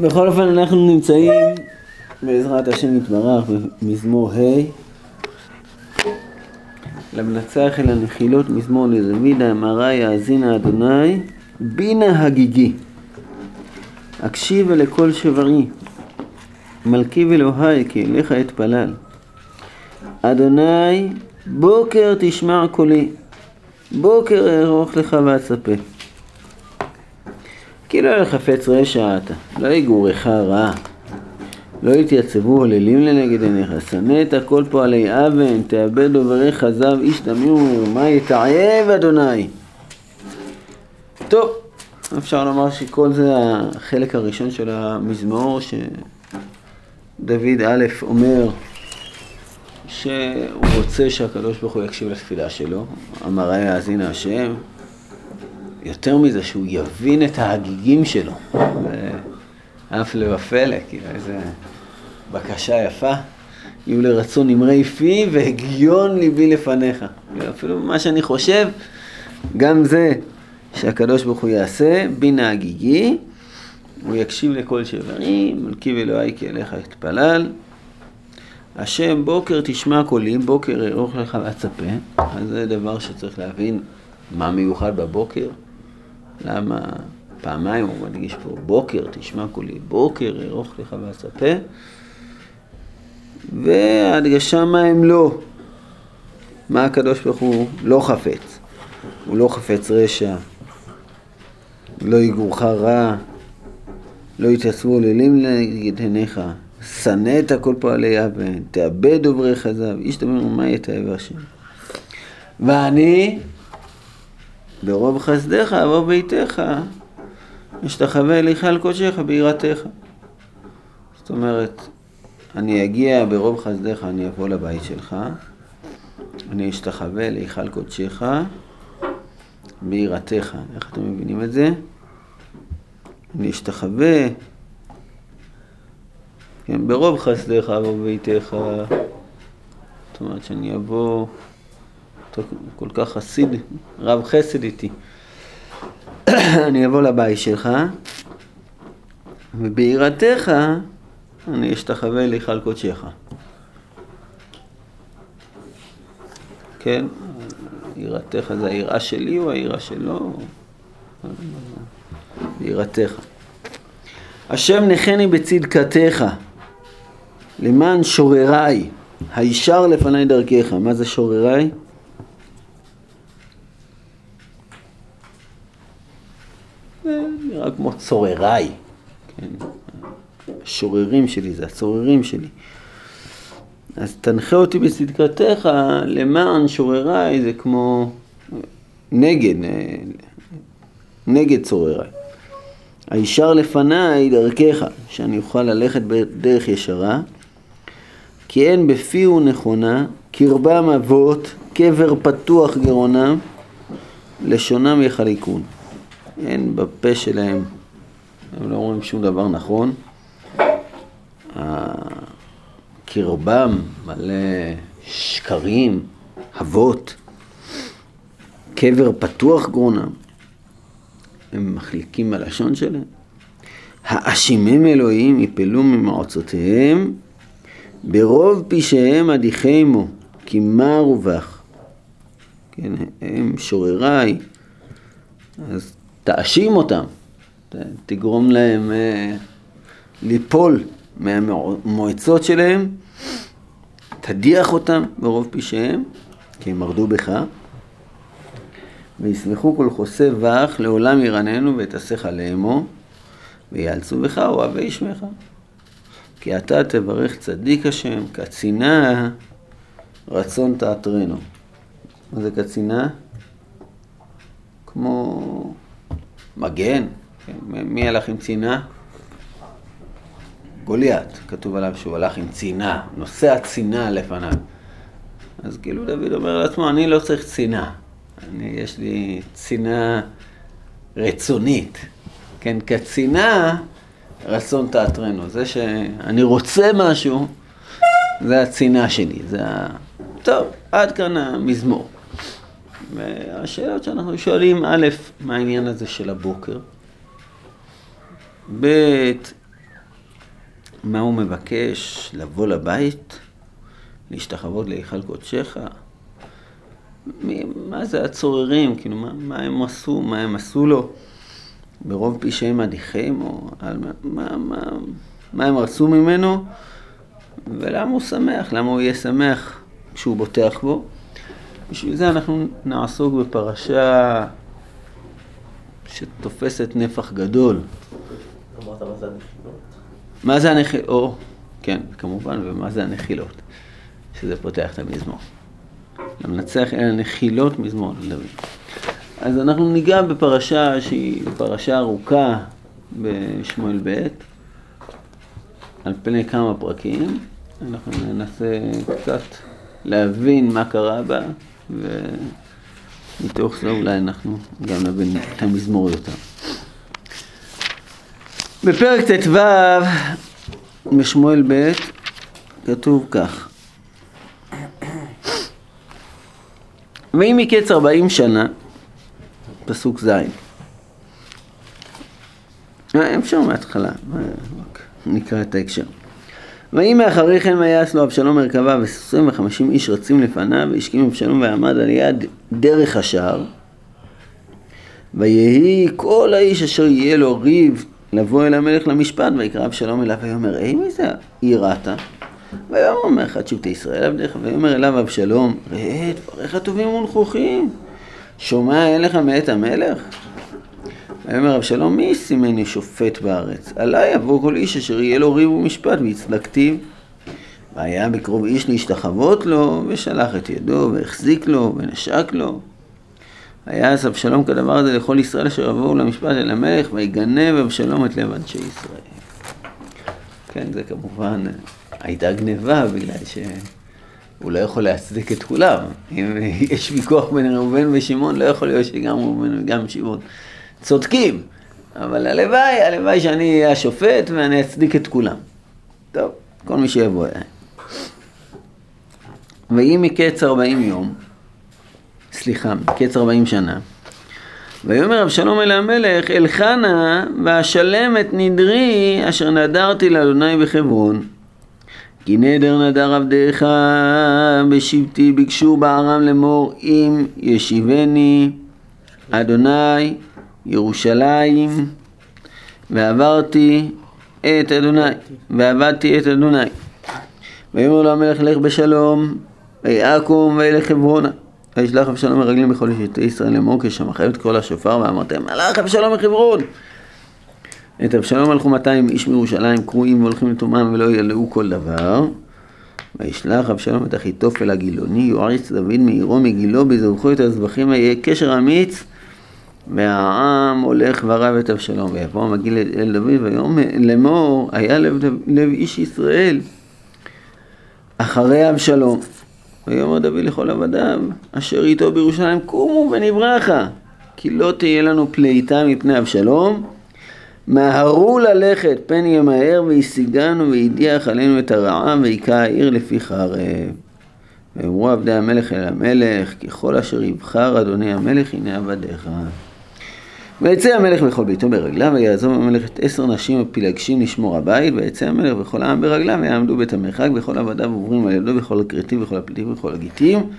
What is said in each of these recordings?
בכל אופן אנחנו נמצאים בעזרת השם יתברך במזמור ה' למנצח אל הנחילות מזמור לדוד האמרה יאזינה אדוני בינה הגיגי. אקשיב לקול שברי מלכי ואלוהי כי אליך אתפלל. אדוני בוקר תשמע קולי בוקר אערוך לך ואצפה כי לא יהיה חפץ רשע אתה, לא יגורך רע, לא יתייצבו הוללים לנגד עיניך, שנא את הכל פועלי אבן, תאבד דוברי כזב, איש דמים ומרמה יתעייב אדוני. טוב, אפשר לומר שכל זה החלק הראשון של המזמור, שדוד א' אומר שהוא רוצה שהקדוש ברוך הוא יקשיב לתפילה שלו, אמרה יאזין השם, יותר מזה, שהוא יבין את ההגיגים שלו. אף לבפלא, כאילו איזה בקשה יפה. יהיו לרצון נמרי פי והגיון ליבי לפניך. אפילו מה שאני חושב, גם זה שהקדוש ברוך הוא יעשה, בינה הגיגי, הוא יקשיב לכל שברי, מלכי ואלוהי כי אליך אתפלל. השם בוקר תשמע קולי, בוקר ארוך לך ואצפה. אז זה דבר שצריך להבין מה מיוחד בבוקר. למה פעמיים הוא מדגיש פה, בוקר תשמע קולי, בוקר ארוך לך ואספה, וההדגשה מה הם לא, מה הקדוש ברוך הוא לא חפץ, הוא לא חפץ רשע, לא יגורך רע, לא יתייצבו עוללים נגד עיניך, שנא את הכל פועלי אבן, תאבד דוברי כזב, איש תאמר מה יתאב השם. ואני ברוב חסדיך אבוא ביתך, אשתחווה אליך על קודשך ביראתך. זאת אומרת, אני אגיע ברוב חסדיך, אני אבוא לבית שלך, אני אשתחווה על קודשך ביראתך. איך אתם מבינים את זה? אני אשתחווה, כן, ברוב חסדיך אבוא ביתך. זאת אומרת שאני אבוא... אתה כל כך חסיד, רב חסד איתי. אני אבוא לבית שלך, וביראתך אני אשתחווה להיכל קודשך. כן? יראתך זה היראה שלי או היראה שלו? ביראתך. השם נחני בצדקתך, למען שורריי, הישר לפניי דרכך. מה זה שורריי? זה נראה כמו צורריי, כן? השוררים שלי, זה הצוררים שלי. אז תנחה אותי בצדקתך למען שורריי, זה כמו נגד, נגד צורריי. הישר לפניי דרכך, שאני אוכל ללכת בדרך ישרה, כי אין בפיהו נכונה, קרבם אבות, קבר פתוח גרונם, לשונם יחליקון. אין בפה שלהם, הם לא אומרים שום דבר נכון. קרבם מלא שקרים, אבות, קבר פתוח גרונם. הם מחליקים בלשון שלהם. האשימם אלוהים יפלו ממעוצותיהם, ברוב פשעיהם אדיחמו, כי מר ובך. כן, הם שורריי, אז תאשים אותם, תגרום להם אה, ליפול מהמועצות שלהם, תדיח אותם ברוב פשעיהם, כי הם מרדו בך, וישמחו כל חוסה בך, לעולם ירננו ותסך עליהמו, ויאלצו בך אוהבי שמך. כי אתה תברך צדיק השם, קצינה רצון תעטרנו. מה זה קצינה? כמו מגן, כן, מי הלך עם צינה? גוליית, כתוב עליו שהוא הלך עם צינה, נושא הצינה לפניו. אז כאילו דוד אומר לעצמו, אני לא צריך צינה, אני, יש לי צינה רצונית, כן, כצינה רצון תעטרנו, זה שאני רוצה משהו, זה הצינה שלי, זה ה... טוב, עד כאן המזמור. והשאלות שאנחנו שואלים, א', מה העניין הזה של הבוקר? ב', מה הוא מבקש? לבוא לבית? להשתחוות להיכל קודשך? מה זה הצוררים? כאילו, מה, מה הם עשו? מה הם עשו לו? ברוב פשעי מדיחים? או על מה, מה, מה, מה הם רצו ממנו? ולמה הוא שמח? למה הוא יהיה שמח כשהוא בוטח בו? בשביל זה אנחנו נעסוק בפרשה שתופסת נפח גדול. מה זה הנחילות? מה זה הנחילות? או, כן, כמובן, ומה זה הנחילות? שזה פותח את המזמור. למנצח אל הנחילות מזמור לדוד. אז אנחנו ניגע בפרשה שהיא פרשה ארוכה בשמואל ב', על פני כמה פרקים. אנחנו ננסה קצת להבין מה קרה בה, ומתוך זה אולי אנחנו גם נבין את המזמור יותר. בפרק ט"ו בשמואל ב' כתוב כך: ואם מקץ ארבעים שנה, פסוק ז', אה, אפשר מההתחלה, נקרא את ההקשר. ויהי מאחרי כן ויעש לו אבשלום מרכבה וסוסים וחמישים איש רצים לפניו והשכים אבשלום ועמד על יד דרך השער ויהי כל האיש אשר יהיה לו ריב לבוא אל המלך למשפט ויקרא אבשלום אליו ויאמר אי מי זה? יראת ויאמר מלכת שבטי ישראל עבדיך ויאמר אליו אבשלום ראה דבריך טובים ונכוחים. שומע אליך מאת המלך ויאמר אבשלום מי ישימני שופט בארץ? עלי יבוא כל איש אשר יהיה לו ריב ומשפט והצדקתיו. והיה בקרוב איש להשתחוות לו, ושלח את ידו, והחזיק לו, ונשק לו. ויעש אבשלום כדבר הזה לכל ישראל אשר יבואו למשפט אל המלך, ויגנב אבשלום את לב אנשי ישראל. כן, זה כמובן הייתה גניבה, בגלל שהוא לא יכול להצדיק את כולם. אם יש ויכוח בין ראובן ושמעון, לא יכול להיות שגם ראובן וגם שמעון. צודקים, אבל הלוואי, הלוואי שאני אהיה השופט ואני אצדיק את כולם. טוב, כל מי שיבוא אליי. ויהי מקץ ארבעים יום, סליחה, מקץ ארבעים שנה, ויאמר אבשלום אל המלך, אלחנה ואשלם את נדרי אשר נדרתי לאדוני בחברון. כי נדר נדר עבדיך בשבטי ביקשו בארם לאמור אם ישיבני אדוני ירושלים, ועברתי את אדוני, ועבדתי את אדוני. ויאמר לו המלך לך בשלום, ויעקום וילך חברונה. וישלח אבשלום מרגלים בכל שבטי ישראל לאמור כשם חייבת קול השופר ואמרתם הלך אבשלום מחברון. את אבשלום הלכו 200 איש מירושלים קרואים והולכים לטומאם ולא ילאו כל דבר. וישלח אבשלום את אחיתופל הגילוני יועץ דוד מעירו מגילו בזרחו את הזבחים ויהיה קשר אמיץ והעם הולך ורב את אבשלום, ויבוא המגיל אל דוד ויאמר לאמור, היה לב, לב איש ישראל אחרי אבשלום. ויאמר דוד לכל עבדיו, אשר איתו בירושלים, קומו ונברחה, כי לא תהיה לנו פליטה מפני אבשלום. מהרו ללכת, פן ימהר וישיגנו וידיח עלינו את הרעה ויכה העיר לפי חרב. ואמרו עבדי המלך אל המלך, ככל אשר יבחר אדוני המלך, הנה עבדיך. ויצא המלך וכל ביתו ברגליו, ויעזוב המלך את עשר נשים הפילגשים לשמור הבית, ויצא המלך וכל העם ברגליו, ויעמדו בית המרחק, וכל עבדיו עוברים על ידו, וכל הכרתים, וכל הפליטים, וכל הגיטים.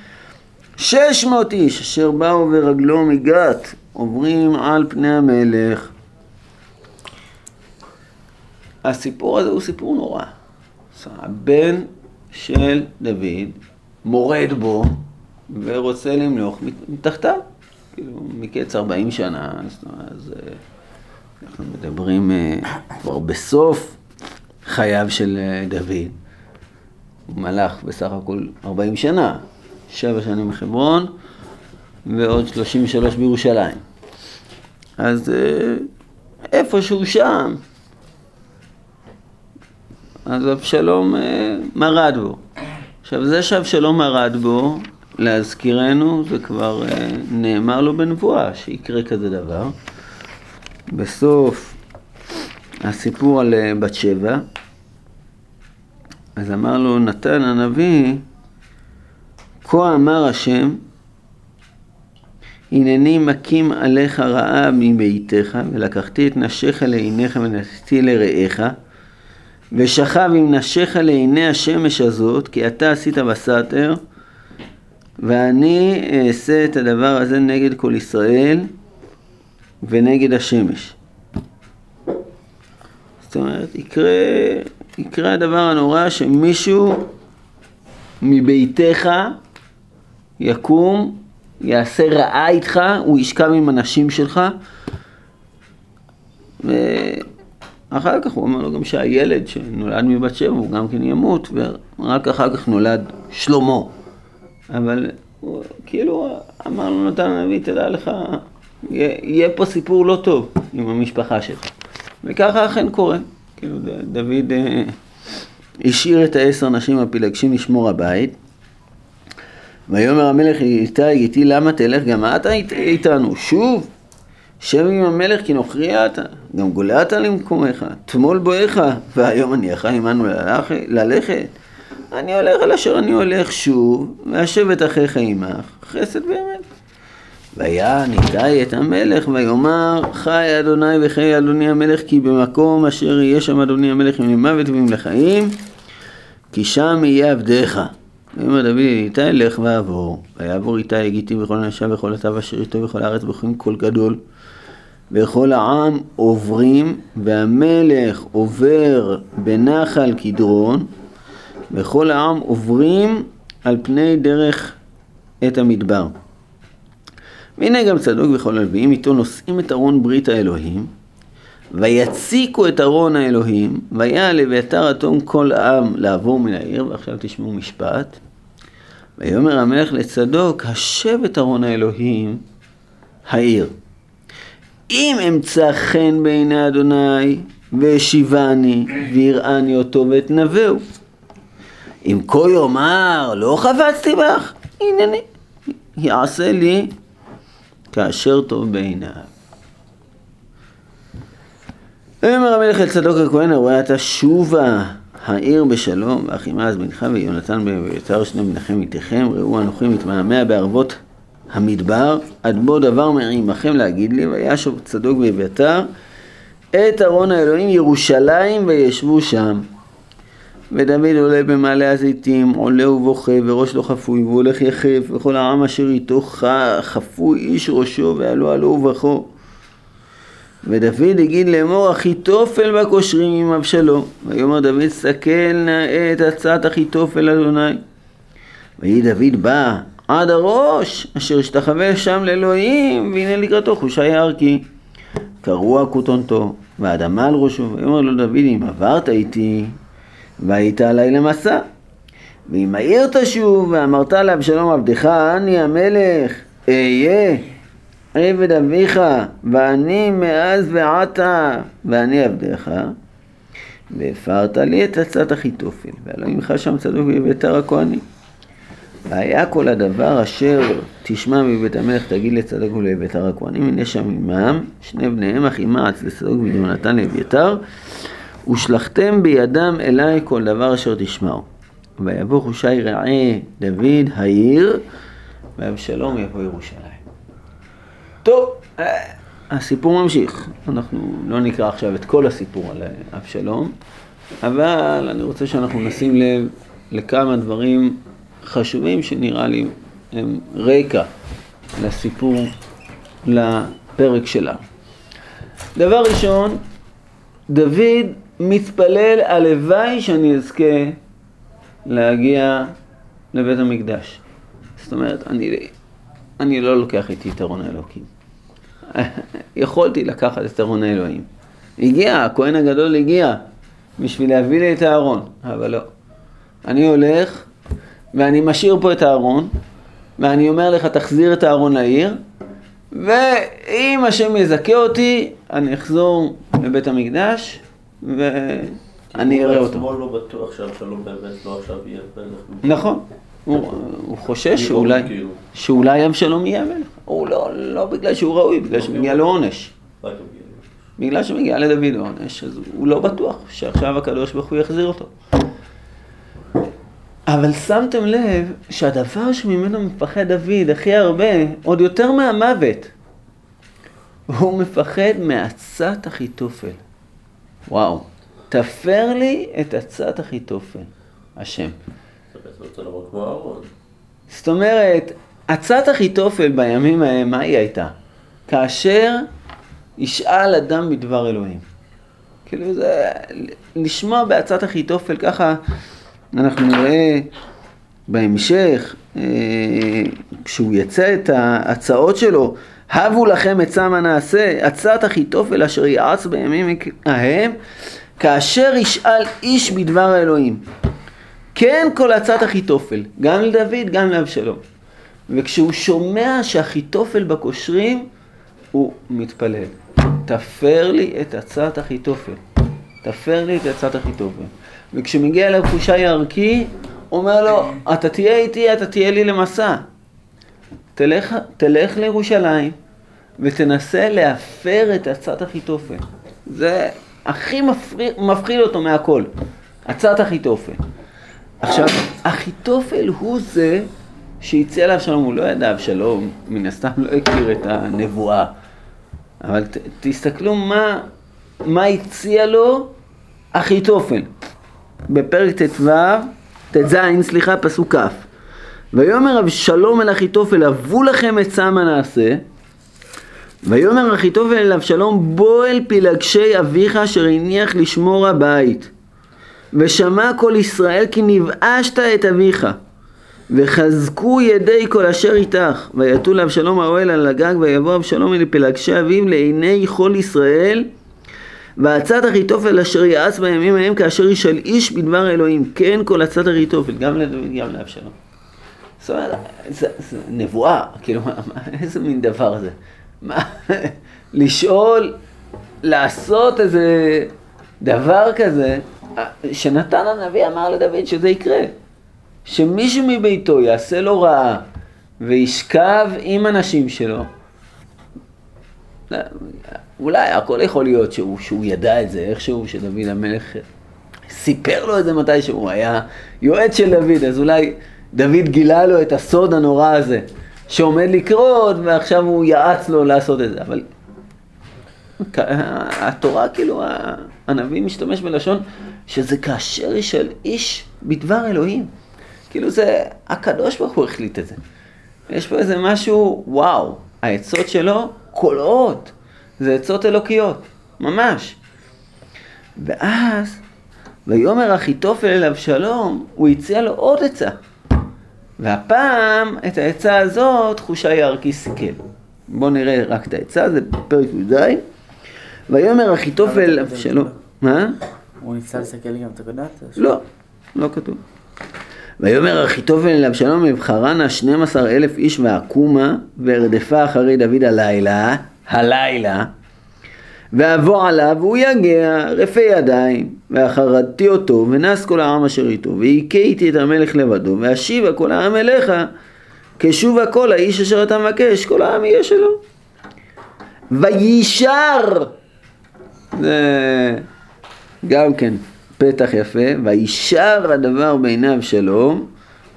שש מאות איש אשר באו ברגלו מגת, עוברים על פני המלך. הסיפור הזה הוא סיפור נורא. הבן של דוד מורד בו ורוצה למלוך מתחתיו. כאילו, מקץ 40 שנה, אז אה, אנחנו מדברים אה, כבר בסוף חייו של אה, דוד. הוא מלך בסך הכל 40 שנה, שבע שנים בחברון ועוד 33 בירושלים. אז איפשהו שם, אז אבשלום מרד בו. עכשיו זה שאבשלום מרד בו, להזכירנו, זה כבר אה, נאמר לו בנבואה שיקרה כזה דבר. בסוף הסיפור על אה, בת שבע, אז אמר לו נתן הנביא, כה אמר השם, הנני מקים עליך רעה מביתך, ולקחתי את נשיך לעיניך ונתתי לרעיך, ושכב עם נשיך לעיני השמש הזאת, כי אתה עשית בסתר, ואני אעשה את הדבר הזה נגד כל ישראל ונגד השמש. זאת אומרת, יקרה, יקרה הדבר הנורא שמישהו מביתך יקום, יעשה רעה איתך, הוא ישכב עם הנשים שלך, ואחר כך הוא אומר לו גם שהילד שנולד מבת שבע הוא גם כן ימות, ורק אחר כך נולד שלמה. אבל הוא, כאילו אמר לו נתן הנביא, תדע לך, יהיה, פה סיפור לא טוב עם המשפחה שלך. וככה אכן קורה. כאילו דוד אה, השאיר את העשר נשים הפילגשים לשמור הבית. ויאמר המלך איתי איתי למה תלך גם אתה איתנו שוב שב עם המלך כי נוכריע אתה גם גולעת למקומך תמול בואך והיום אני אחי עמנו ללכת אני הולך על אשר אני הולך שוב והשב את אחיך עמך חסד באמת ויען איתי את המלך ויאמר חי אדוני וחי אדוני המלך כי במקום אשר יהיה שם אדוני המלך עם למוות ועם לחיים כי שם יהיה עבדיך. ויאמר דוד איתי לך ועבור. ויעבור איתי הגיתי בכל אנשיו וכל עטיו אשר איתו וכל הארץ בכל קול גדול. וכל העם עוברים והמלך עובר בנחל קדרון וכל העם עוברים על פני דרך את המדבר והנה גם צדוק וכל הלוויים איתו נושאים את ארון ברית האלוהים, ויציקו את ארון האלוהים, ויעל אביתר אטום כל העם לעבור מן העיר, ועכשיו תשמעו משפט. ויאמר המלך לצדוק, השב את ארון האלוהים העיר. אם אמצא חן בעיני אדוני, והשיבני, ויראני אותו ואתנבאו. אם כה יאמר, לא חפצתי בך, הנני, יעשה לי כאשר טוב בעיניו. ויאמר המלך אל צדוק הכהן הרואה אתה שובה העיר בשלום ואחימאז בנך ויונתן ואביתר שני בניכם איתכם ראו אנוכי מתמהמה בערבות המדבר עד בו דבר מעמכם להגיד לי וישוב צדוק ואביתר את ארון האלוהים ירושלים וישבו שם ודוד עולה במעלה הזיתים, עולה ובוכה, וראש לא חפוי, והולך יחף, וכל העם אשר איתו חפוי איש ראשו, ועלו עלו ובכו. ודוד הגיד לאמור אחיתופל בקושרים עם אבשלום. ויאמר דוד סכל נא את עצת אחיתופל אדוני. ויהי דוד בא עד הראש אשר השתחווה שם לאלוהים והנה לקראתו חושי ערכי. קרוע כותונתו ואדמה על ראשו ויאמר לו דוד אם עברת איתי והיית עלי למסע. ואם העיר תשוב ואמרת לאבשלום עבדך אני המלך אהיה עבד אביך ואני מאז ועתה ואני עבדך והפרת לי את עצת אחיתופל ואלוהימך שם צדוק בביתר הכהנים והיה כל הדבר אשר תשמע מבית המלך תגיד לצדוק ולביתר הכהנים הנה שם עמם שני בניהם אחי מעץ לצדוק ויונתן לאביתר ושלחתם בידם אליי כל דבר אשר תשמעו. ויבוא חושי רעי דוד העיר, ואבשלום יבוא ירושלים. טוב, אה, הסיפור ממשיך. אנחנו לא נקרא עכשיו את כל הסיפור על אבשלום, אבל אני רוצה שאנחנו נשים לב לכמה דברים חשובים שנראה לי הם רקע לסיפור, לפרק שלנו. דבר ראשון, דוד מתפלל, הלוואי שאני אזכה להגיע לבית המקדש. זאת אומרת, אני, אני לא לוקח איתי את ארון האלוקים. יכולתי לקחת את ארון האלוהים. הגיע, הכהן הגדול הגיע בשביל להביא לי את הארון, אבל לא. אני הולך ואני משאיר פה את הארון, ואני אומר לך, תחזיר את הארון לעיר, ואם השם יזכה אותי, אני אחזור לבית המקדש, ואני אראה אותו. הוא לא בטוח שאבשלום באמת לא עכשיו יהיה מלך. נכון. הוא חושש שאולי, כאילו. אבשלום יהיה מלך. הוא לא, לא בגלל שהוא ראוי, בגלל לא שמגיע לו עונש. בגלל שמגיע לדוד עונש, אז הוא לא בטוח שעכשיו הקדוש ברוך הוא יחזיר אותו. אבל שמתם לב שהדבר שממנו מפחד דוד הכי הרבה, עוד יותר מהמוות, הוא מפחד מעצת אחיתופל. וואו, תפר לי את עצת אחיתופל, השם. זאת אומרת, עצת אחיתופל בימים ההם, מה היא הייתה? כאשר ישאל אדם בדבר אלוהים. כאילו זה, לשמוע בעצת אחיתופל, ככה אנחנו נראה בהמשך, אה, כשהוא יצא את ההצעות שלו, הבו לכם עצה מה נעשה, עצת אחיתופל אשר יעץ בימים ההם, כאשר ישאל איש בדבר האלוהים. כן כל עצת אחיתופל, גם לדוד, גם לאבשלום. וכשהוא שומע שאחיתופל בקושרים, הוא מתפלל. תפר לי את עצת אחיתופל. תפר לי את עצת אחיתופל. וכשמגיע אליו חושי הערכי, הוא אומר לו, אתה תהיה איתי, אתה תהיה לי למסע. תלך, תלך לירושלים ותנסה להפר את עצת אחיתופל. זה הכי מפריד, מפחיד אותו מהכל. עצת אחיתופל. עכשיו, אחיתופל הוא זה שהציע לאבשלום, הוא לא ידע אבשלום, מן הסתם לא הכיר את הנבואה. אבל ת, תסתכלו מה, מה הציע לו אחיתופל. בפרק ט"ו, ט"ז, סליחה, פסוק כ'. ויאמר אבשלום אל אחיתופל, הבו לכם עצה מה נעשה. ויאמר אחיתופל אל אבשלום, בוא אל פלגשי אביך אשר הניח לשמור הבית. ושמע כל ישראל כי נבאשת את אביך. וחזקו ידי כל אשר איתך. ויתו לאבשלום האוהל על הגג, ויבוא אבשלום אל פלגשי אביו לעיני כל ישראל. ועצת אחיתופל אשר יעץ בימים ההם כאשר ישאל איש בדבר אלוהים. כן כל עצת אחיתופל, גם לדוד גם לאבשלום. זאת אומרת, נבואה, כאילו, איזה מין דבר זה? לשאול, לעשות איזה דבר כזה, שנתן הנביא אמר לדוד שזה יקרה. שמישהו מביתו יעשה לו רעה וישכב עם אנשים שלו. אולי הכל יכול להיות שהוא, שהוא ידע את זה איכשהו, שדוד המלך סיפר לו את זה מתי שהוא היה יועץ של דוד, אז אולי דוד גילה לו את הסוד הנורא הזה שעומד לקרות ועכשיו הוא יעץ לו לעשות את זה, אבל התורה כאילו, הנביא משתמש בלשון שזה כאשר של איש בדבר אלוהים. כאילו זה, הקדוש ברוך הוא החליט את זה. יש פה איזה משהו, וואו, העצות שלו קולעות, זה עצות אלוקיות, ממש. ואז, ויאמר אחיתופל אל אבשלום, הוא הציע לו עוד עצה. והפעם, את העצה הזאת, חושי יערכי סיכל. בואו נראה רק את העצה, זה פרק י"ז. ויאמר אחיתופל אבשלום, מה? הוא ניסה לסכל גם את הקדש? לא, לא כתוב. ויאמר אחיתופל אל אבשלום שנים עשר אלף איש ועקומה וארדפה אחרי דוד הלילה, הלילה ואבוא עליו והוא יגע רפה ידיים ואחרדתי אותו ונס כל העם אשר איתו והיכה איתי את המלך לבדו ואשיבה כל העם אליך כשובה כל האיש אשר אתה מבקש כל העם יהיה שלו ויישר זה גם כן פתח יפה, וישר הדבר בעיני אבשלום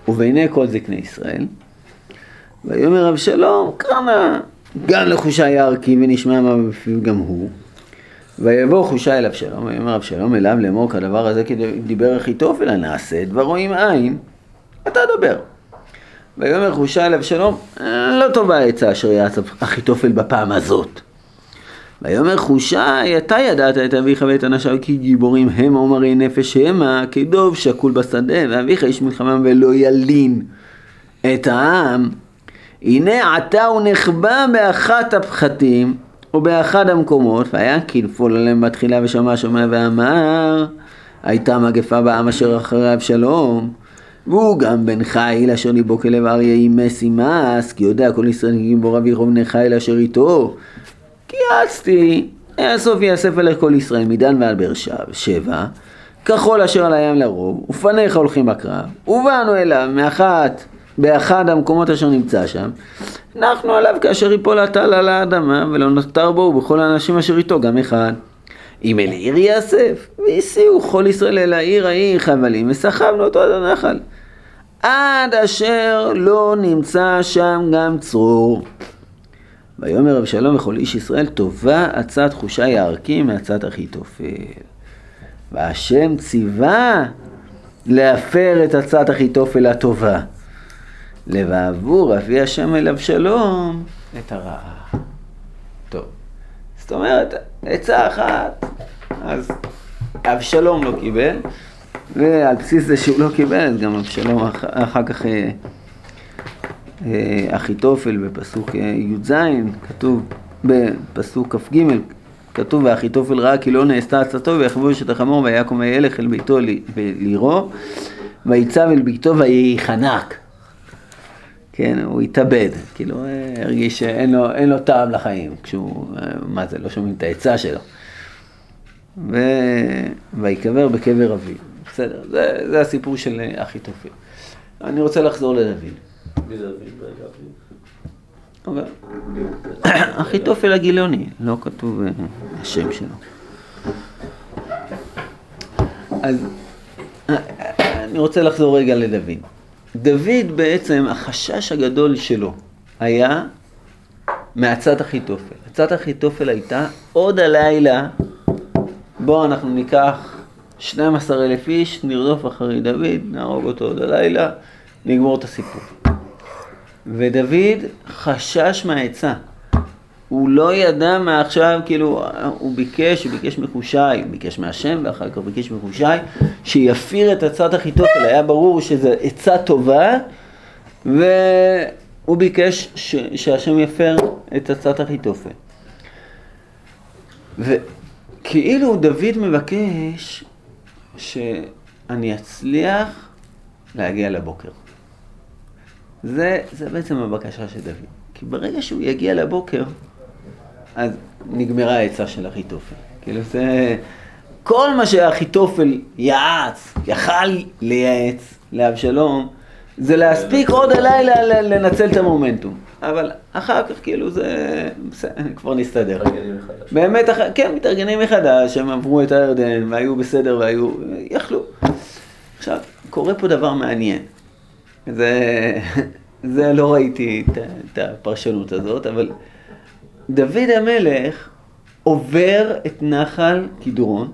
ובעיני כל זקני ישראל. ויאמר אבשלום, קרנה גם לחושי יערכי ונשמע מה בפיו גם הוא. ויבוא חושי אל אבשלום, ויאמר אבשלום אליו לאמור כדבר הזה כי דיבר אחיתופל, נעשה דברו עם עין, אתה דבר. ויאמר חושי אל אבשלום, לא טובה העצה אשר יעץ אחיתופל בפעם הזאת. ויאמר חושי, אתה ידעת את אביך ואת אנשיו כי גיבורים הם עומרי נפש המה, כדוב שקול בשדה, ואביך איש מלחמה ולא ילין את העם. הנה עתה הוא נחבא באחת הפחתים, או באחד המקומות, והיה כנפול עליהם בתחילה ושמע שומע ואמר, הייתה מגפה בעם אשר אחרי אבשלום. והוא גם בן חיל אשר ליבו כלב אריה ימס ימס, כי יודע כל ישראל גיבור אביך ובני חיל אשר איתו. כי יעצתי, הסוף יאסף אליך כל ישראל מדן ועד באר שבע, כחול אשר על הים לרוב, ופניך הולכים בקרב, ובאנו אליו מאחת, באחד המקומות אשר נמצא שם, נחנו עליו כאשר יפול הטל על האדמה, ולא נותר בו ובכל האנשים אשר איתו גם אחד. אם אל עיר יאסף, והסיעו כל ישראל אל העיר ההיא חבלים, וסחבנו אותו עד הנחל. עד אשר לא נמצא שם גם צרור. ויאמר אבשלום וכל איש ישראל טובה עצת חושי הערכי מעצת אחיתופל. והשם ציווה להפר את עצת אחיתופל הטובה. לבעבור אבי השם אל אבשלום את הרעה. טוב, זאת אומרת, עצה אחת, אז אבשלום לא קיבל, ועל בסיס זה שהוא לא קיבל, אז גם אבשלום אח, אחר כך אה, אה, אחיתופל בפסוק אה, י"ז, כתוב בפסוק כ"ג, כתוב ואחיתופל ראה כי לא נעשתה עצתו ויחבוש את החמור ויקום וילך אל ביתו לירו ויצב אל ביתו וייחנק. כן, הוא התאבד, כאילו הרגיש שאין לו, לו טעם לחיים, כשהוא, מה זה, לא שומעים את העצה שלו. ו... ויקבר בקבר אביו. בסדר, זה, זה הסיפור של אחיתופל. אני רוצה לחזור לדוד. מי זה אביו? אחיתופל הגילוני, לא כתוב אה, השם שלו. אז אה, אני רוצה לחזור רגע לדוד. דוד בעצם, החשש הגדול שלו היה מעצת אחיתופל. עצת אחיתופל הייתה עוד הלילה, בואו אנחנו ניקח 12 אלף איש, נרדוף אחרי דוד, נהרוג אותו עוד הלילה, נגמור את הסיפור. ודוד חשש מהעצה. הוא לא ידע מעכשיו, כאילו, הוא ביקש, הוא ביקש מחושי, הוא ביקש מהשם ואחר כך הוא ביקש מחושי, שיפיר את עצת אחיתופל. היה ברור שזו עצה טובה, והוא ביקש ש, שהשם יפר את עצת אחיתופל. וכאילו דוד מבקש שאני אצליח להגיע לבוקר. זה, זה בעצם הבקשה של דוד. כי ברגע שהוא יגיע לבוקר, אז נגמרה העצה של אחיתופל. כאילו זה... כל מה שאחיתופל יעץ, יכל לייעץ לאבשלום, זה להספיק עוד הלילה לנצל את המומנטום. אבל אחר כך כאילו זה... בסדר, כבר נסתדר. מתארגנים מחדש. באמת, אח... כן, מתארגנים מחדש, הם עברו את הירדן והיו בסדר והיו... יכלו. עכשיו, קורה פה דבר מעניין. זה... זה לא ראיתי את, את הפרשנות הזאת, אבל דוד המלך עובר את נחל קדרון,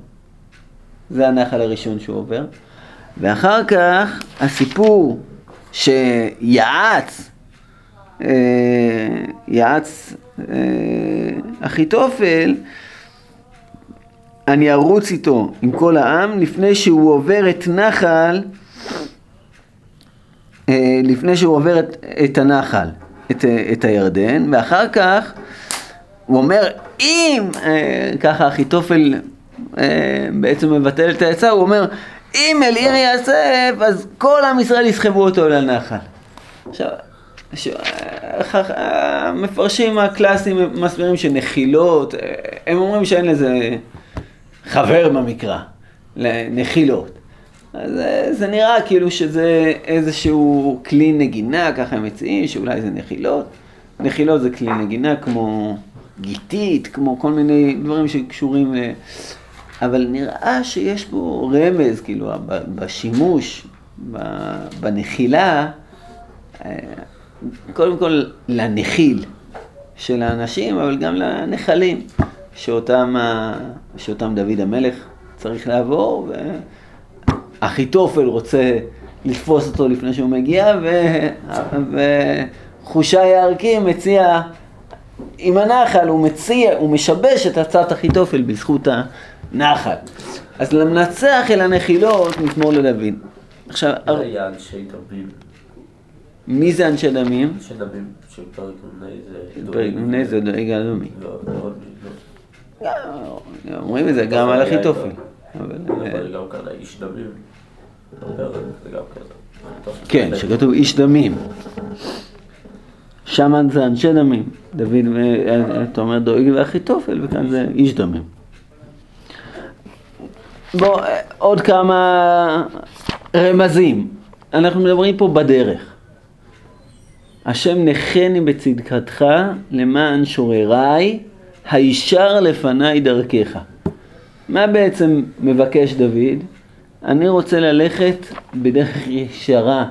זה הנחל הראשון שהוא עובר, ואחר כך הסיפור שיעץ, אה, יעץ אה, אחיתופל, אני ארוץ איתו עם כל העם לפני שהוא עובר את נחל אה, לפני שהוא עובר את, את הנחל, את, את הירדן, ואחר כך הוא אומר, אם, אה, ככה אחיתופל אה, בעצם מבטל את העצה, הוא אומר, אם אל עיר יאסף, אז כל עם ישראל יסחבו אותו לנחל. עכשיו, ש... המפרשים הקלאסיים מסבירים שנחילות, הם אומרים שאין לזה חבר במקרא, נחילות. אז זה נראה כאילו שזה איזשהו כלי נגינה, ככה הם מציעים, שאולי זה נחילות. נחילות זה כלי נגינה כמו גיתית, כמו כל מיני דברים שקשורים ל... אבל נראה שיש פה רמז, כאילו, בשימוש, בנחילה, אה, קודם כל לנחיל של האנשים, אבל גם לנחלים, שאותם, שאותם דוד המלך צריך לעבור, ו... אחיתופל רוצה לתפוס אותו לפני שהוא מגיע, ו... וחושי הערכי מציע, עם הנחל הוא מציע, הוא משבש את הצעת אחיתופל בזכות הנחל. אז למנצח אל הנחילות נשמור לדוד. עכשיו... זה היה אנשי דמים. מי זה אנשי דמים? אנשי דמים של פרק נ"א זה... פרק נ"א זה דואג. לא, לא, לא. אומרים את זה גם על אחיתופל. אבל... אבל גם כאן האיש דמים. כן, שכתוב איש דמים. שם זה אנשי דמים. דוד, אה, אתה אומר דואג ואחיתופל, וכאן זה איש דמים. בואו, עוד כמה רמזים. אנחנו מדברים פה בדרך. השם נחני בצדקתך למען שורריי, הישר לפניי דרכך. מה בעצם מבקש דוד? אני רוצה ללכת בדרך ישרה,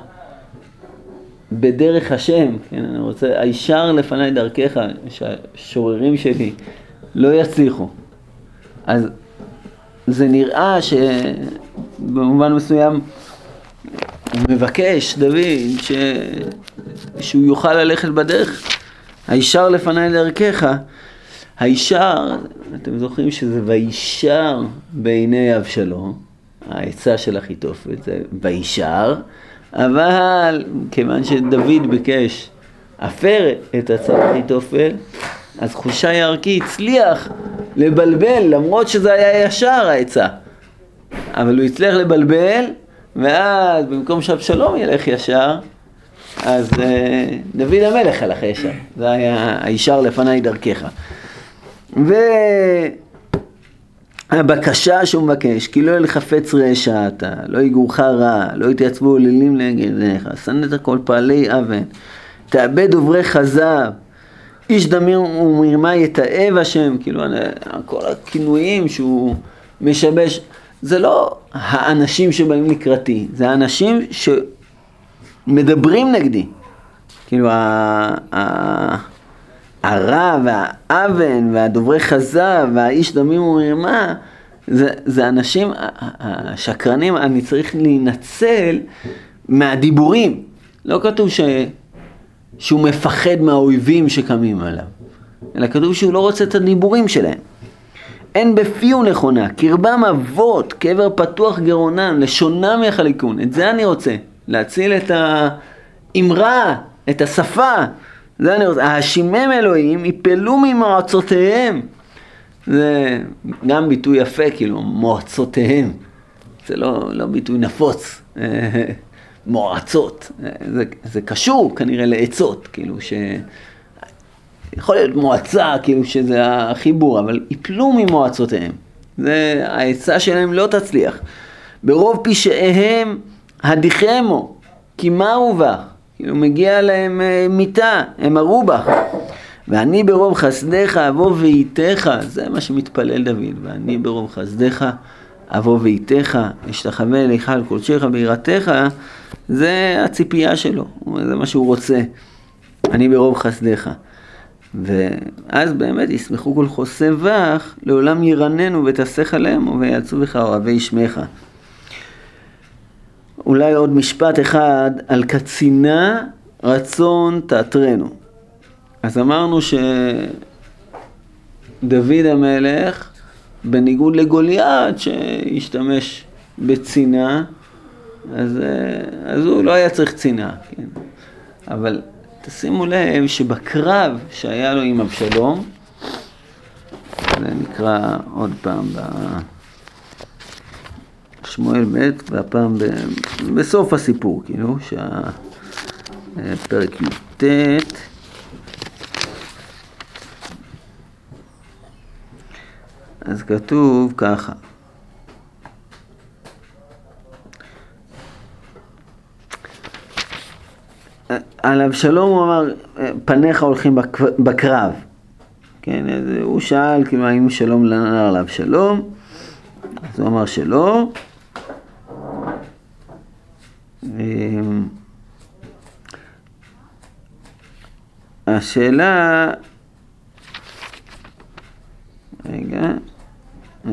בדרך השם, כן, אני רוצה, הישר לפניי דרכך, שהשוררים שלי לא יצליחו. אז זה נראה שבמובן מסוים מבקש, דוד, ש... שהוא יוכל ללכת בדרך. הישר לפניי דרכך. הישר, אתם זוכרים שזה וישר בעיני אבשלום, העצה של אחיתופל זה וישר, אבל כיוון שדוד ביקש הפר את הצעת אחיתופל, אז חושי ערכי הצליח לבלבל, למרות שזה היה ישר העצה. אבל הוא הצליח לבלבל, ואז במקום שאבשלום ילך ישר, אז uh, דוד המלך הלך ישר. זה היה הישר לפניי דרכך. והבקשה שהוא מבקש, כי לא ילחפץ רשע אתה, לא יגורך רע, לא יתייצבו עוללים נגדך, שנאת כל פעלי אבן, תאבד דוברי כזב, איש דמיר ומרמה יתעב השם, כאילו כל הכינויים שהוא משבש, זה לא האנשים שבאים לקראתי, זה האנשים שמדברים נגדי. כאילו הרע והאוון והדוברי כזב והאיש דמים ומרמה זה, זה אנשים, השקרנים, אני צריך להינצל מהדיבורים. לא כתוב ש, שהוא מפחד מהאויבים שקמים עליו, אלא כתוב שהוא לא רוצה את הדיבורים שלהם. אין בפיהו נכונה, קרבם אבות, קבר פתוח גרונם, לשונם יחלקון. את זה אני רוצה, להציל את האמרה, את השפה. זה אני רוצה. האשימם אלוהים, יפלו ממועצותיהם. זה גם ביטוי יפה, כאילו, מועצותיהם. זה לא, לא ביטוי נפוץ. מועצות. זה, זה קשור כנראה לעצות, כאילו ש... יכול להיות מועצה, כאילו שזה החיבור, אבל יפלו ממועצותיהם. זה, העצה שלהם לא תצליח. ברוב פשעיהם הדיחמו, כי מהו בך? כאילו מגיע להם אה, מיתה, הם הרו בך. ואני ברוב חסדיך אבוא ואיתך, זה מה שמתפלל דוד, ואני ברוב חסדיך אבוא ואיתך, אשתחווה אליך על קודשך ביראתך, זה הציפייה שלו, זה מה שהוא רוצה. אני ברוב חסדיך. ואז באמת ישמחו כל חוסי בך, לעולם ירננו ותסך עליהם ויעצו בך אוהבי שמך. אולי עוד משפט אחד על קצינה רצון תעטרנו. אז אמרנו שדוד המלך, בניגוד לגוליית שהשתמש בצינה, אז, אז הוא לא היה צריך צינה, כן? אבל תשימו לב שבקרב שהיה לו עם אבשלום, זה נקרא עוד פעם בשמואל ב', והפעם ב... בסוף הסיפור, כאילו, שהפרק י"ט אז כתוב ככה על אבשלום הוא אמר, פניך הולכים בקרב. כן, אז הוא שאל, כאילו, האם שלום לנער לאבשלום? אז הוא אמר שלא. השאלה, רגע, אמ,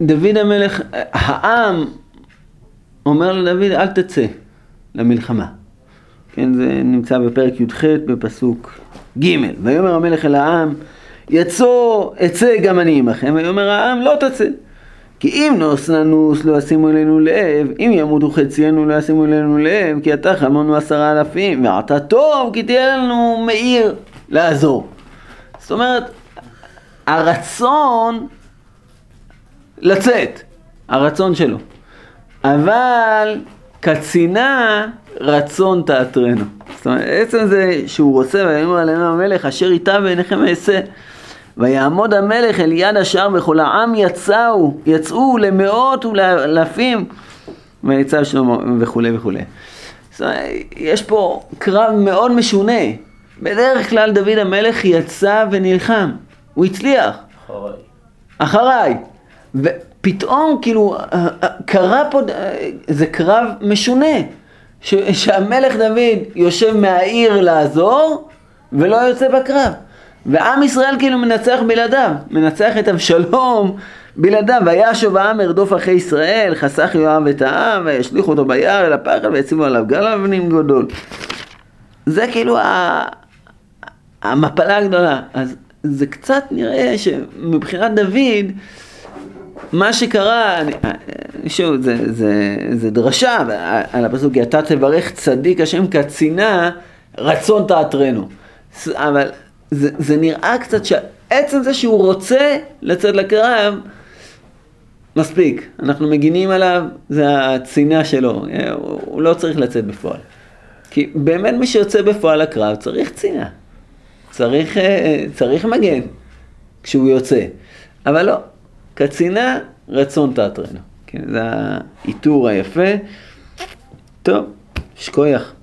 דוד המלך, העם אומר לדוד אל תצא למלחמה. כן, זה נמצא בפרק י"ח בפסוק ג' ויאמר המלך אל העם יצא אצא גם אני עמכם ויאמר העם לא תצא כי אם נוס ננוס לא ישימו אלינו לב אם ימותו חציינו לא ישימו אלינו לב כי אתה חמונו עשרה אלפים ועתה טוב כי תהיה לנו מאיר לעזור זאת אומרת הרצון לצאת, הרצון שלו. אבל קצינה רצון תעטרנו. זאת אומרת, עצם זה שהוא רוצה, ויאמר עליהם המלך, אשר איתה בעיניכם אעשה. ויעמוד המלך אל יד השער וכל העם יצאו, יצאו למאות ולאלפים, ויצא שלמה וכולי וכולי. זאת אומרת, יש פה קרב מאוד משונה. בדרך כלל דוד המלך יצא ונלחם, הוא הצליח. אחריי. אחריי. ופתאום כאילו קרה פה, זה קרב משונה, ש, שהמלך דוד יושב מהעיר לעזור, ולא יוצא בקרב. ועם ישראל כאילו מנצח בלעדיו, מנצח את אבשלום בלעדיו, וישוב העם ירדוף אחרי ישראל, חסך יואב את העם, וישליך אותו ביער אל הפחד, ויציבו עליו גל אבנים גדול. זה כאילו ה... המפלה הגדולה. אז זה קצת נראה שמבחינת דוד, מה שקרה, אני, שוב, זה, זה, זה דרשה על הפסוק, כי אתה תברך צדיק השם קצינה, רצון תעטרנו. אבל זה, זה נראה קצת שעצם זה שהוא רוצה לצאת לקרב, מספיק. אנחנו מגינים עליו, זה הצינה שלו, הוא, הוא לא צריך לצאת בפועל. כי באמת מי שיוצא בפועל לקרב צריך צינה. צריך, אה, צריך מגן כשהוא יוצא. אבל לא, קצינה, רצון תעטרנו. כן, זה העיטור היפה. טוב, שכוייח.